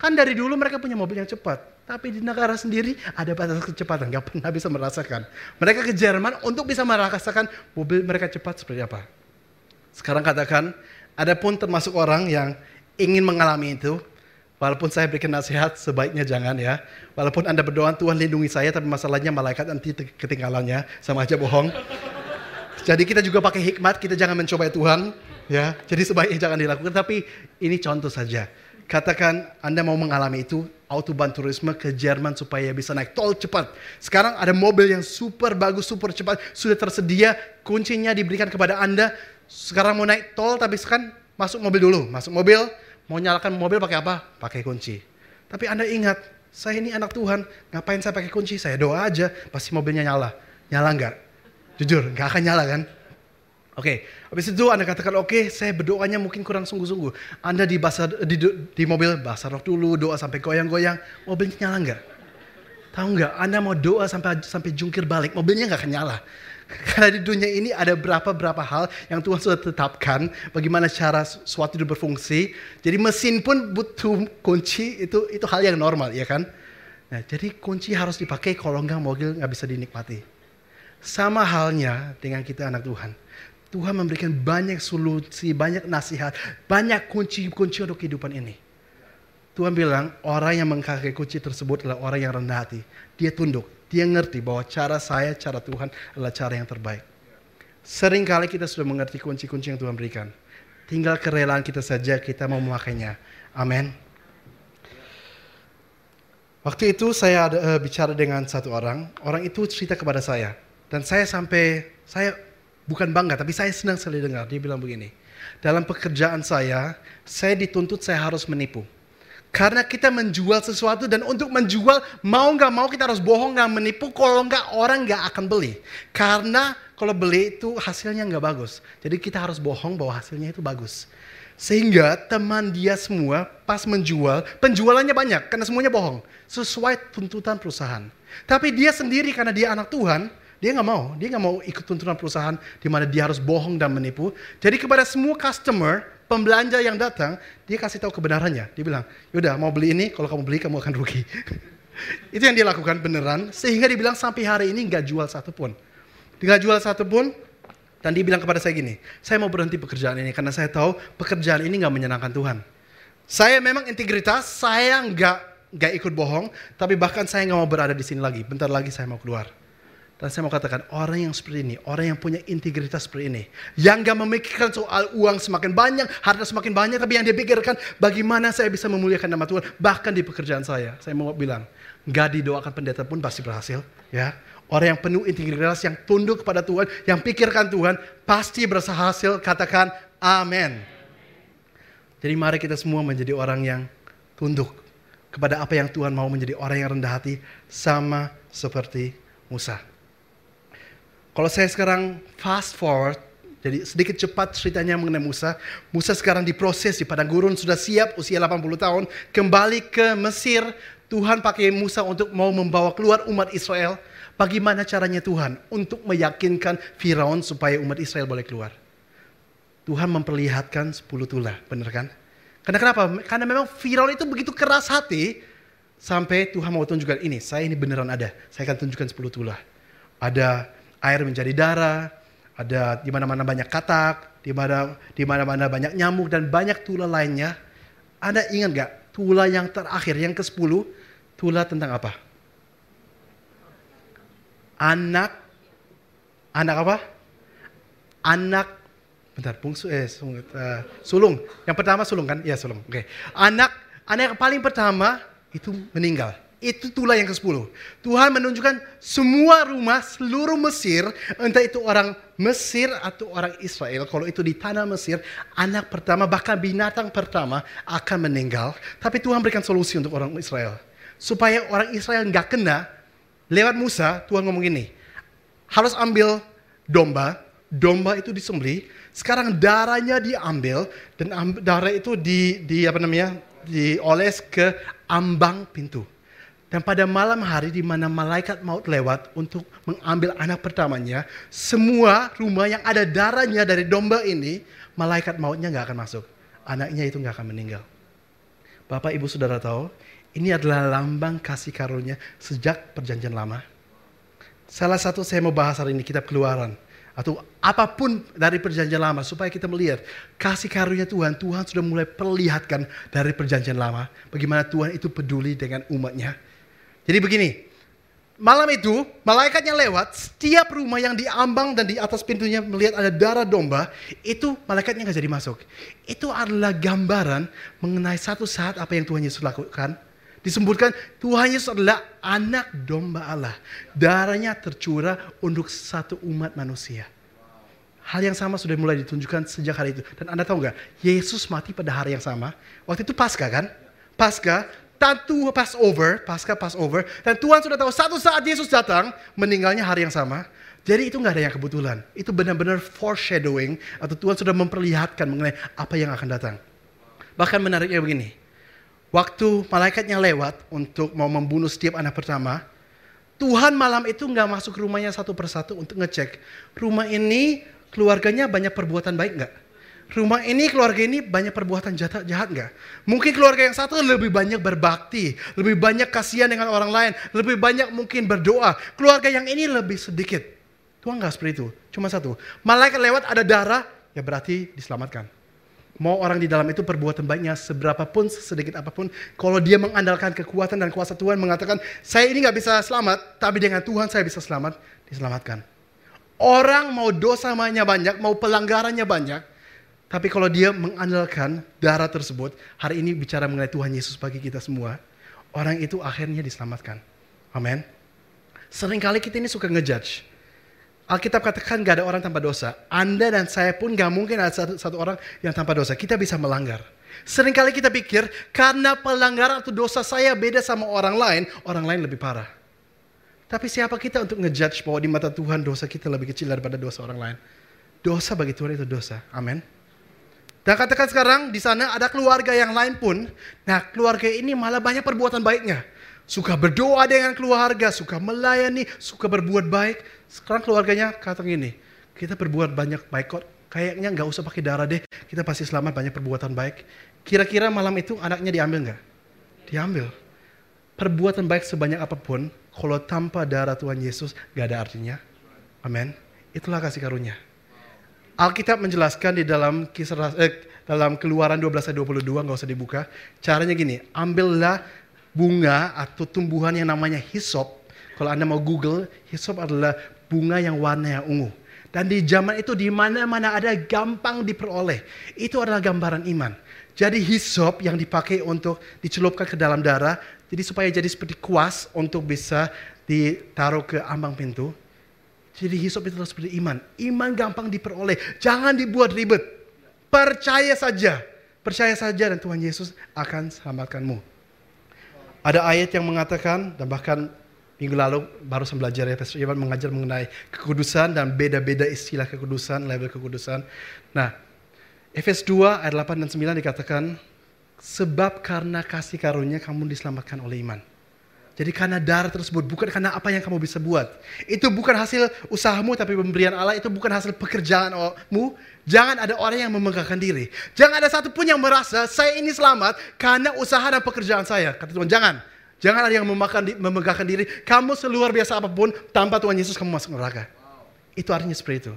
kan dari dulu mereka punya mobil yang cepat. Tapi di negara sendiri ada batas kecepatan, nggak pernah bisa merasakan. Mereka ke Jerman untuk bisa merasakan mobil mereka cepat seperti apa. Sekarang katakan, ada pun termasuk orang yang ingin mengalami itu, walaupun saya berikan nasihat, sebaiknya jangan ya. Walaupun Anda berdoa, Tuhan lindungi saya, tapi masalahnya malaikat nanti ketinggalannya, sama aja bohong. Jadi kita juga pakai hikmat, kita jangan mencoba Tuhan, ya. Jadi sebaiknya jangan dilakukan, tapi ini contoh saja. Katakan Anda mau mengalami itu, autobahn turisme ke Jerman supaya bisa naik tol cepat. Sekarang ada mobil yang super bagus, super cepat, sudah tersedia, kuncinya diberikan kepada Anda. Sekarang mau naik tol tapi sekarang masuk mobil dulu, masuk mobil, mau nyalakan mobil pakai apa? Pakai kunci. Tapi Anda ingat, saya ini anak Tuhan, ngapain saya pakai kunci? Saya doa aja, pasti mobilnya nyala. Nyala nggak? Jujur, nggak akan nyala kan? Oke, okay. habis itu Anda katakan, oke okay, saya berdoanya mungkin kurang sungguh-sungguh. Anda di, basar, di, di mobil, basah roh dulu, doa sampai goyang-goyang, mobilnya nyala nggak? Tahu nggak, Anda mau doa sampai sampai jungkir balik, mobilnya nggak akan nyala. Karena di dunia ini ada berapa-berapa hal yang Tuhan sudah tetapkan, bagaimana cara suatu itu berfungsi. Jadi mesin pun butuh kunci, itu itu hal yang normal, ya kan? Nah, jadi kunci harus dipakai kalau nggak mobil nggak bisa dinikmati. Sama halnya dengan kita anak Tuhan Tuhan memberikan banyak solusi, banyak nasihat, banyak kunci-kunci untuk kehidupan ini. Tuhan bilang orang yang mengkaki kunci tersebut adalah orang yang rendah hati. Dia tunduk, dia ngerti bahwa cara saya, cara Tuhan adalah cara yang terbaik. Seringkali kita sudah mengerti kunci-kunci yang Tuhan berikan. Tinggal kerelaan kita saja kita mau memakainya. Amin. Waktu itu saya ada, uh, bicara dengan satu orang, orang itu cerita kepada saya. Dan saya sampai, saya bukan bangga, tapi saya senang sekali dengar. Dia bilang begini, dalam pekerjaan saya, saya dituntut saya harus menipu. Karena kita menjual sesuatu dan untuk menjual mau nggak mau kita harus bohong dan menipu. Kalau nggak orang nggak akan beli. Karena kalau beli itu hasilnya nggak bagus. Jadi kita harus bohong bahwa hasilnya itu bagus. Sehingga teman dia semua pas menjual, penjualannya banyak karena semuanya bohong. Sesuai tuntutan perusahaan. Tapi dia sendiri karena dia anak Tuhan, dia nggak mau. Dia nggak mau ikut tuntutan perusahaan di mana dia harus bohong dan menipu. Jadi kepada semua customer, pembelanja yang datang, dia kasih tahu kebenarannya. Dia bilang, yaudah mau beli ini, kalau kamu beli kamu akan rugi. itu yang dia lakukan beneran, sehingga dia bilang sampai hari ini nggak jual satu pun. Nggak jual satu pun, dan dia bilang kepada saya gini, saya mau berhenti pekerjaan ini karena saya tahu pekerjaan ini nggak menyenangkan Tuhan. Saya memang integritas, saya nggak nggak ikut bohong, tapi bahkan saya nggak mau berada di sini lagi. Bentar lagi saya mau keluar. Dan saya mau katakan, orang yang seperti ini, orang yang punya integritas seperti ini, yang gak memikirkan soal uang semakin banyak, harta semakin banyak, tapi yang dia pikirkan bagaimana saya bisa memuliakan nama Tuhan, bahkan di pekerjaan saya. Saya mau bilang, gak didoakan pendeta pun pasti berhasil. ya Orang yang penuh integritas, yang tunduk kepada Tuhan, yang pikirkan Tuhan, pasti berhasil, katakan amin. Jadi mari kita semua menjadi orang yang tunduk kepada apa yang Tuhan mau menjadi orang yang rendah hati, sama seperti Musa. Kalau saya sekarang fast forward, jadi sedikit cepat ceritanya mengenai Musa. Musa sekarang diproses di padang gurun, sudah siap usia 80 tahun. Kembali ke Mesir, Tuhan pakai Musa untuk mau membawa keluar umat Israel. Bagaimana caranya Tuhan untuk meyakinkan Firaun supaya umat Israel boleh keluar? Tuhan memperlihatkan 10 tulah, benar kan? Karena kenapa? Karena memang Firaun itu begitu keras hati sampai Tuhan mau tunjukkan ini, saya ini beneran ada. Saya akan tunjukkan 10 tulah. Ada air menjadi darah, ada di mana-mana banyak katak, di mana di mana-mana banyak nyamuk dan banyak tulah lainnya. Anda ingat gak tulah yang terakhir yang ke-10 tulah tentang apa? Anak anak apa? Anak bentar bungsu eh sulung, uh, sulung. Yang pertama sulung kan? Iya sulung. Oke. Okay. Anak anak yang paling pertama itu meninggal. Itu tulah yang ke-10. Tuhan menunjukkan semua rumah seluruh Mesir, entah itu orang Mesir atau orang Israel, kalau itu di tanah Mesir, anak pertama bahkan binatang pertama akan meninggal. Tapi Tuhan berikan solusi untuk orang Israel. Supaya orang Israel nggak kena, lewat Musa Tuhan ngomong ini, harus ambil domba, domba itu disembeli, sekarang darahnya diambil dan darah itu di, di apa namanya dioles ke ambang pintu. Dan pada malam hari di mana malaikat maut lewat untuk mengambil anak pertamanya, semua rumah yang ada darahnya dari domba ini, malaikat mautnya nggak akan masuk. Anaknya itu nggak akan meninggal. Bapak Ibu Saudara tahu, ini adalah lambang kasih karunia sejak perjanjian lama. Salah satu saya mau bahas hari ini kitab keluaran. Atau apa pun dari perjanjian lama supaya kita melihat kasih karunia Tuhan. Tuhan sudah mulai perlihatkan dari perjanjian lama. Bagaimana Tuhan itu peduli dengan umatnya jadi begini, malam itu malaikatnya lewat, setiap rumah yang diambang dan di atas pintunya melihat ada darah domba, itu malaikatnya nggak jadi masuk. Itu adalah gambaran mengenai satu saat apa yang Tuhan Yesus lakukan. Disebutkan Tuhan Yesus adalah anak domba Allah. Darahnya tercurah untuk satu umat manusia. Hal yang sama sudah mulai ditunjukkan sejak hari itu. Dan Anda tahu nggak, Yesus mati pada hari yang sama. Waktu itu Paskah kan? Paskah Tatu Passover, pasca Passover, dan Tuhan sudah tahu satu saat Yesus datang, meninggalnya hari yang sama. Jadi itu nggak ada yang kebetulan. Itu benar-benar foreshadowing atau Tuhan sudah memperlihatkan mengenai apa yang akan datang. Bahkan menariknya begini, waktu malaikatnya lewat untuk mau membunuh setiap anak pertama, Tuhan malam itu nggak masuk rumahnya satu persatu untuk ngecek rumah ini keluarganya banyak perbuatan baik nggak? Rumah ini, keluarga ini banyak perbuatan jahat, jahat nggak? Mungkin keluarga yang satu lebih banyak berbakti, lebih banyak kasihan dengan orang lain, lebih banyak mungkin berdoa. Keluarga yang ini lebih sedikit. Tuhan nggak seperti itu, cuma satu. Malaikat lewat ada darah, ya berarti diselamatkan. Mau orang di dalam itu perbuatan baiknya seberapa pun, sedikit apa pun. Kalau dia mengandalkan kekuatan dan kuasa Tuhan mengatakan, saya ini nggak bisa selamat, tapi dengan Tuhan saya bisa selamat, diselamatkan. Orang mau dosanya banyak, mau pelanggarannya banyak, tapi kalau dia mengandalkan darah tersebut, hari ini bicara mengenai Tuhan Yesus bagi kita semua, orang itu akhirnya diselamatkan. Amin. Seringkali kita ini suka ngejudge. Alkitab katakan gak ada orang tanpa dosa. Anda dan saya pun gak mungkin ada satu, satu orang yang tanpa dosa. Kita bisa melanggar. Seringkali kita pikir karena pelanggaran atau dosa saya beda sama orang lain, orang lain lebih parah. Tapi siapa kita untuk ngejudge bahwa di mata Tuhan dosa kita lebih kecil daripada dosa orang lain? Dosa bagi Tuhan itu dosa. Amin. Dan katakan sekarang di sana ada keluarga yang lain pun. Nah keluarga ini malah banyak perbuatan baiknya. Suka berdoa dengan keluarga, suka melayani, suka berbuat baik. Sekarang keluarganya kata gini, kita berbuat banyak baik kok. Kayaknya nggak usah pakai darah deh, kita pasti selamat banyak perbuatan baik. Kira-kira malam itu anaknya diambil nggak? Diambil. Perbuatan baik sebanyak apa pun, kalau tanpa darah Tuhan Yesus nggak ada artinya. Amin. Itulah kasih karunia. Alkitab menjelaskan di dalam kisah eh, dalam keluaran 12 ayat 22 nggak usah dibuka. Caranya gini, ambillah bunga atau tumbuhan yang namanya hisop. Kalau Anda mau Google, hisop adalah bunga yang warna yang ungu. Dan di zaman itu di mana-mana ada gampang diperoleh. Itu adalah gambaran iman. Jadi hisop yang dipakai untuk dicelupkan ke dalam darah, jadi supaya jadi seperti kuas untuk bisa ditaruh ke ambang pintu. Jadi hisop itu seperti iman. Iman gampang diperoleh. Jangan dibuat ribet. Percaya saja. Percaya saja dan Tuhan Yesus akan selamatkanmu. Ada ayat yang mengatakan dan bahkan minggu lalu baru saya belajar ya Pastor Iwan mengajar mengenai kekudusan dan beda-beda istilah kekudusan, level kekudusan. Nah, Efes 2 ayat 8 dan 9 dikatakan sebab karena kasih karunia kamu diselamatkan oleh iman. Jadi karena darah tersebut, bukan karena apa yang kamu bisa buat. Itu bukan hasil usahamu, tapi pemberian Allah. Itu bukan hasil pekerjaanmu. Jangan ada orang yang memegahkan diri. Jangan ada satupun yang merasa, saya ini selamat karena usaha dan pekerjaan saya. Kata Tuhan, jangan. Jangan ada yang memegahkan diri. Kamu seluar biasa apa pun, tanpa Tuhan Yesus kamu masuk neraka. Itu artinya seperti itu.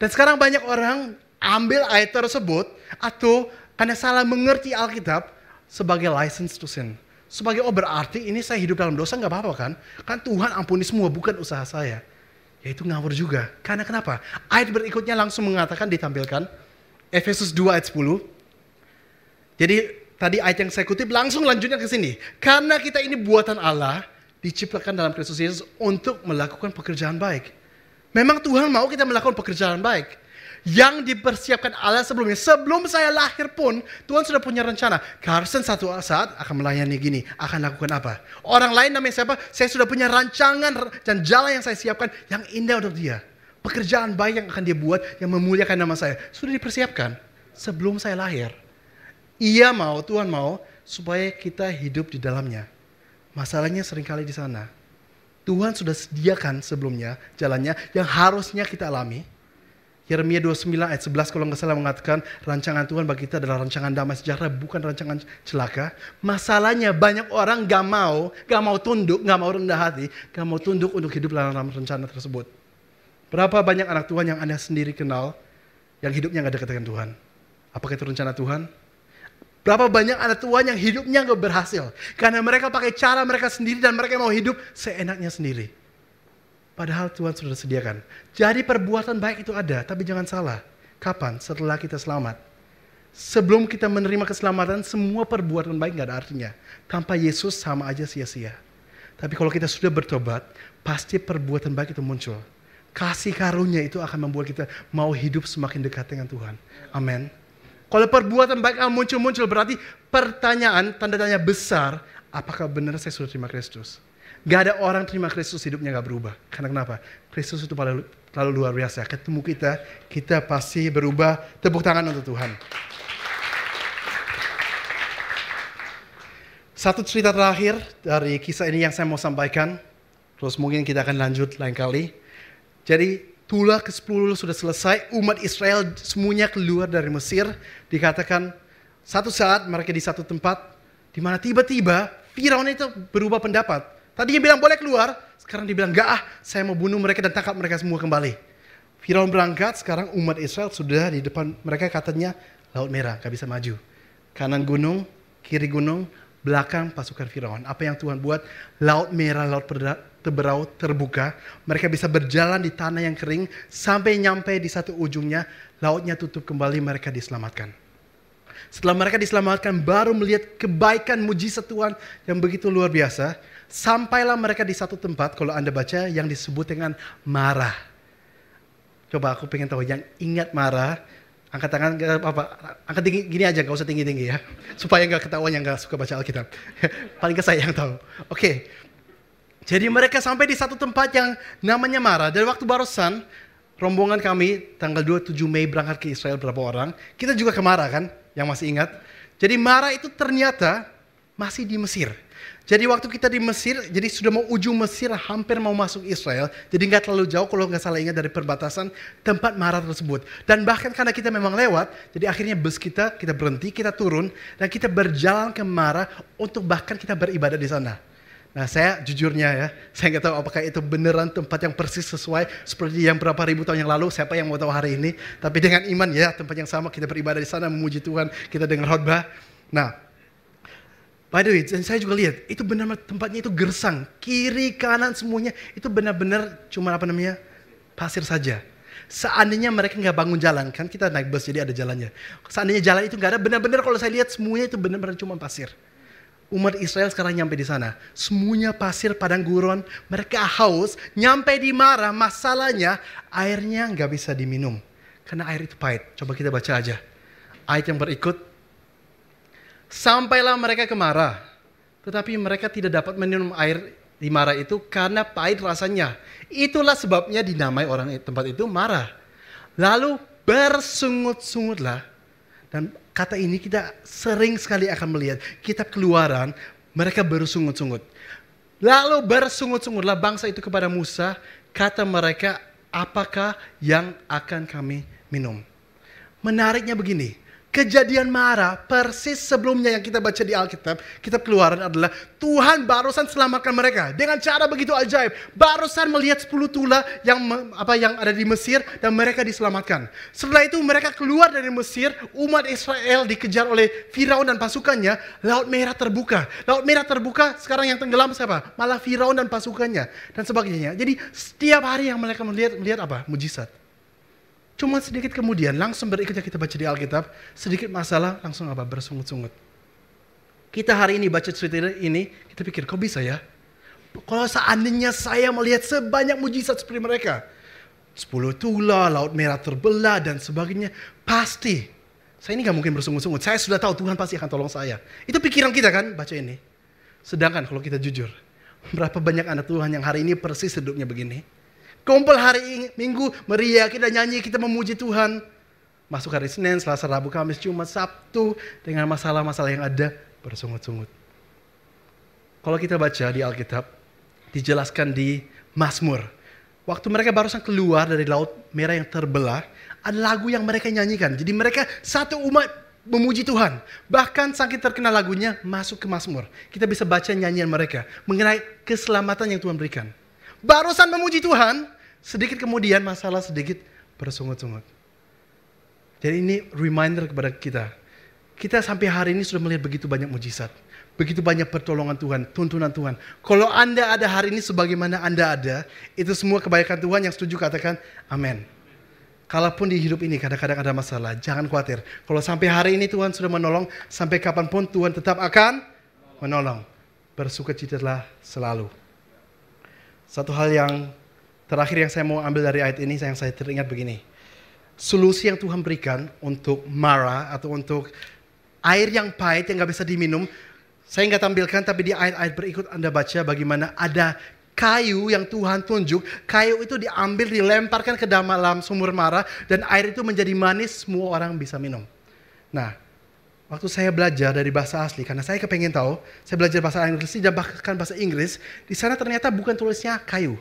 Dan sekarang banyak orang ambil ayat tersebut, atau karena salah mengerti Alkitab, sebagai license to sin sebagai oh berarti ini saya hidup dalam dosa nggak apa-apa kan? Kan Tuhan ampuni semua bukan usaha saya. Ya itu ngawur juga. Karena kenapa? Ayat berikutnya langsung mengatakan ditampilkan Efesus 2 ayat 10. Jadi tadi ayat yang saya kutip langsung lanjutnya ke sini. Karena kita ini buatan Allah diciptakan dalam Kristus Yesus untuk melakukan pekerjaan baik. Memang Tuhan mau kita melakukan pekerjaan baik yang dipersiapkan Allah sebelumnya. Sebelum saya lahir pun, Tuhan sudah punya rencana. Carson satu saat akan melayani gini, akan lakukan apa. Orang lain namanya siapa? Saya sudah punya rancangan dan jalan yang saya siapkan yang indah untuk dia. Pekerjaan baik yang akan dia buat, yang memuliakan nama saya. Sudah dipersiapkan sebelum saya lahir. Ia mau, Tuhan mau, supaya kita hidup di dalamnya. Masalahnya sering kali di sana. Tuhan sudah sediakan sebelumnya jalannya yang harusnya kita alami Yeremia 29 ayat 11 kalau nggak salah mengatakan rancangan Tuhan bagi kita adalah rancangan damai sejahtera bukan rancangan celaka. Masalahnya banyak orang gak mau, gak mau tunduk, gak mau rendah hati, gak mau tunduk untuk hidup dalam rencana tersebut. Berapa banyak anak Tuhan yang Anda sendiri kenal yang hidupnya gak dekat dengan Tuhan? Apakah itu rencana Tuhan? Berapa banyak anak Tuhan yang hidupnya gak berhasil? Karena mereka pakai cara mereka sendiri dan mereka mau hidup seenaknya sendiri. Padahal Tuhan sudah sediakan. Jadi perbuatan baik itu ada, tapi jangan salah. Kapan? Setelah kita selamat. Sebelum kita menerima keselamatan, semua perbuatan baik nggak ada artinya. Tanpa Yesus sama aja sia-sia. Tapi kalau kita sudah bertobat, pasti perbuatan baik itu muncul. Kasih karunia itu akan membuat kita mau hidup semakin dekat dengan Tuhan. Amin. Kalau perbuatan baik muncul-muncul berarti pertanyaan, tanda tanya besar, apakah benar saya sudah terima Kristus? Gak ada orang terima Kristus hidupnya gak berubah. Karena kenapa? Kristus itu terlalu, terlalu luar biasa. Ketemu kita, kita pasti berubah. Tepuk tangan untuk Tuhan. Satu cerita terakhir dari kisah ini yang saya mau sampaikan. Terus mungkin kita akan lanjut lain kali. Jadi Tula ke-10 sudah selesai. Umat Israel semuanya keluar dari Mesir. Dikatakan satu saat mereka di satu tempat. di mana tiba-tiba Firaun itu berubah pendapat Tadinya bilang boleh keluar, sekarang dibilang enggak ah, saya mau bunuh mereka dan tangkap mereka semua kembali. Firaun berangkat, sekarang umat Israel sudah di depan mereka katanya Laut Merah, gak bisa maju. Kanan gunung, kiri gunung, belakang pasukan Firaun. Apa yang Tuhan buat? Laut Merah, Laut Teberau terbuka. Mereka bisa berjalan di tanah yang kering sampai nyampe di satu ujungnya. Lautnya tutup kembali, mereka diselamatkan. Setelah mereka diselamatkan, baru melihat kebaikan mujizat Tuhan yang begitu luar biasa. Sampailah mereka di satu tempat, kalau Anda baca, yang disebut dengan marah. Coba aku pengen tahu, yang ingat marah, angkat tangan apa angkat tinggi gini aja gak usah tinggi tinggi ya. Supaya nggak ketahuan yang nggak suka baca Alkitab. Paling ke saya yang tahu. Oke. Okay. jadi mereka sampai di satu tempat yang namanya Mara dari waktu barusan rombongan kami tanggal 27 Mei berangkat ke Israel berapa orang kita juga ke Mara kan yang masih ingat. Jadi Mara itu ternyata masih di Mesir jadi waktu kita di Mesir, jadi sudah mau ujung Mesir, hampir mau masuk Israel. Jadi nggak terlalu jauh kalau nggak salah ingat dari perbatasan tempat Marah tersebut. Dan bahkan karena kita memang lewat, jadi akhirnya bus kita, kita berhenti, kita turun, dan kita berjalan ke Marah untuk bahkan kita beribadah di sana. Nah saya jujurnya ya, saya nggak tahu apakah itu beneran tempat yang persis sesuai seperti yang berapa ribu tahun yang lalu, siapa yang mau tahu hari ini. Tapi dengan iman ya, tempat yang sama kita beribadah di sana, memuji Tuhan, kita dengar khotbah. Nah, By the way, dan saya juga lihat, itu benar tempatnya itu gersang. Kiri, kanan semuanya, itu benar-benar cuma apa namanya, pasir saja. Seandainya mereka nggak bangun jalan, kan kita naik bus jadi ada jalannya. Seandainya jalan itu nggak ada, benar-benar kalau saya lihat semuanya itu benar-benar cuma pasir. Umat Israel sekarang nyampe di sana. Semuanya pasir padang gurun. Mereka haus. Nyampe di Marah. Masalahnya airnya nggak bisa diminum. Karena air itu pahit. Coba kita baca aja. Ayat yang berikut Sampailah mereka ke Mara, tetapi mereka tidak dapat minum air di Mara itu karena pahit rasanya. Itulah sebabnya dinamai orang tempat itu Mara. Lalu bersungut-sungutlah. Dan kata ini kita sering sekali akan melihat. Kitab keluaran, mereka bersungut-sungut. Lalu bersungut-sungutlah bangsa itu kepada Musa. Kata mereka, apakah yang akan kami minum? Menariknya begini, Kejadian marah persis sebelumnya yang kita baca di Alkitab, kitab keluaran adalah Tuhan barusan selamatkan mereka dengan cara begitu ajaib. Barusan melihat 10 tula yang apa yang ada di Mesir dan mereka diselamatkan. Setelah itu mereka keluar dari Mesir, umat Israel dikejar oleh Firaun dan pasukannya, Laut Merah terbuka. Laut Merah terbuka, sekarang yang tenggelam siapa? Malah Firaun dan pasukannya dan sebagainya. Jadi setiap hari yang mereka melihat melihat apa? Mujizat. Cuma sedikit kemudian langsung berikutnya kita baca di Alkitab, sedikit masalah langsung apa bersungut-sungut. Kita hari ini baca cerita ini, kita pikir kok bisa ya? Kalau seandainya saya melihat sebanyak mujizat seperti mereka. Sepuluh tula, laut merah terbelah dan sebagainya. Pasti. Saya ini gak mungkin bersungut-sungut. Saya sudah tahu Tuhan pasti akan tolong saya. Itu pikiran kita kan baca ini. Sedangkan kalau kita jujur. Berapa banyak anak Tuhan yang hari ini persis hidupnya begini. Kumpul hari Minggu, meriah, kita nyanyi, kita memuji Tuhan. Masuk hari Senin, Selasa, Rabu, Kamis, Jumat, Sabtu. Dengan masalah-masalah yang ada, bersungut-sungut. Kalau kita baca di Alkitab, dijelaskan di Mazmur. Waktu mereka barusan keluar dari Laut Merah yang terbelah, ada lagu yang mereka nyanyikan. Jadi mereka satu umat memuji Tuhan. Bahkan saking terkenal lagunya masuk ke Mazmur. Kita bisa baca nyanyian mereka mengenai keselamatan yang Tuhan berikan. Barusan memuji Tuhan, Sedikit kemudian masalah sedikit bersungut-sungut. Jadi ini reminder kepada kita. Kita sampai hari ini sudah melihat begitu banyak mujizat. Begitu banyak pertolongan Tuhan, tuntunan Tuhan. Kalau Anda ada hari ini sebagaimana Anda ada, itu semua kebaikan Tuhan yang setuju katakan amin. Kalaupun di hidup ini kadang-kadang ada masalah, jangan khawatir. Kalau sampai hari ini Tuhan sudah menolong, sampai kapan pun Tuhan tetap akan menolong. Bersukacitalah selalu. Satu hal yang Terakhir yang saya mau ambil dari ayat ini, yang saya teringat begini. Solusi yang Tuhan berikan untuk mara atau untuk air yang pahit yang gak bisa diminum, saya nggak tampilkan, tapi di ayat-ayat berikut Anda baca bagaimana ada kayu yang Tuhan tunjuk. Kayu itu diambil, dilemparkan ke dalam sumur mara, dan air itu menjadi manis, semua orang bisa minum. Nah, waktu saya belajar dari bahasa asli, karena saya kepengen tahu, saya belajar bahasa Inggris dan bahkan bahasa Inggris, di sana ternyata bukan tulisnya kayu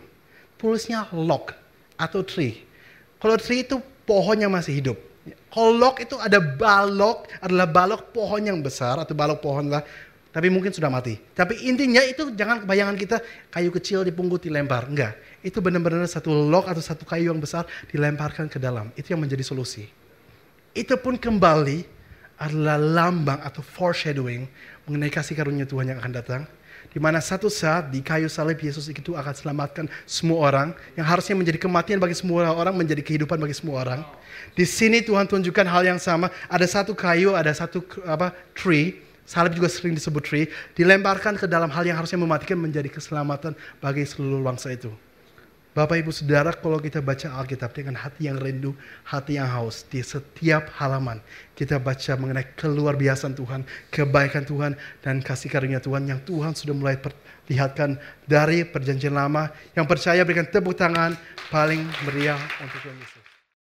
tulisnya log atau tree. Kalau tree itu pohon yang masih hidup. Kalau log itu ada balok, adalah balok pohon yang besar atau balok pohon lah. Tapi mungkin sudah mati. Tapi intinya itu jangan kebayangan kita kayu kecil dipunggut dilempar. Enggak. Itu benar-benar satu log atau satu kayu yang besar dilemparkan ke dalam. Itu yang menjadi solusi. Itu pun kembali adalah lambang atau foreshadowing mengenai kasih karunia Tuhan yang akan datang. Di mana satu saat di kayu salib Yesus itu akan selamatkan semua orang yang harusnya menjadi kematian bagi semua orang menjadi kehidupan bagi semua orang. Di sini Tuhan tunjukkan hal yang sama. Ada satu kayu, ada satu apa tree, salib juga sering disebut tree, dilemparkan ke dalam hal yang harusnya mematikan menjadi keselamatan bagi seluruh bangsa itu. Bapak Ibu Saudara, kalau kita baca Alkitab dengan hati yang rindu, hati yang haus, di setiap halaman kita baca mengenai keluar biasaan Tuhan, kebaikan Tuhan, dan kasih karunia Tuhan yang Tuhan sudah mulai perlihatkan dari perjanjian lama. Yang percaya berikan tepuk tangan paling meriah untuk Tuhan Yesus.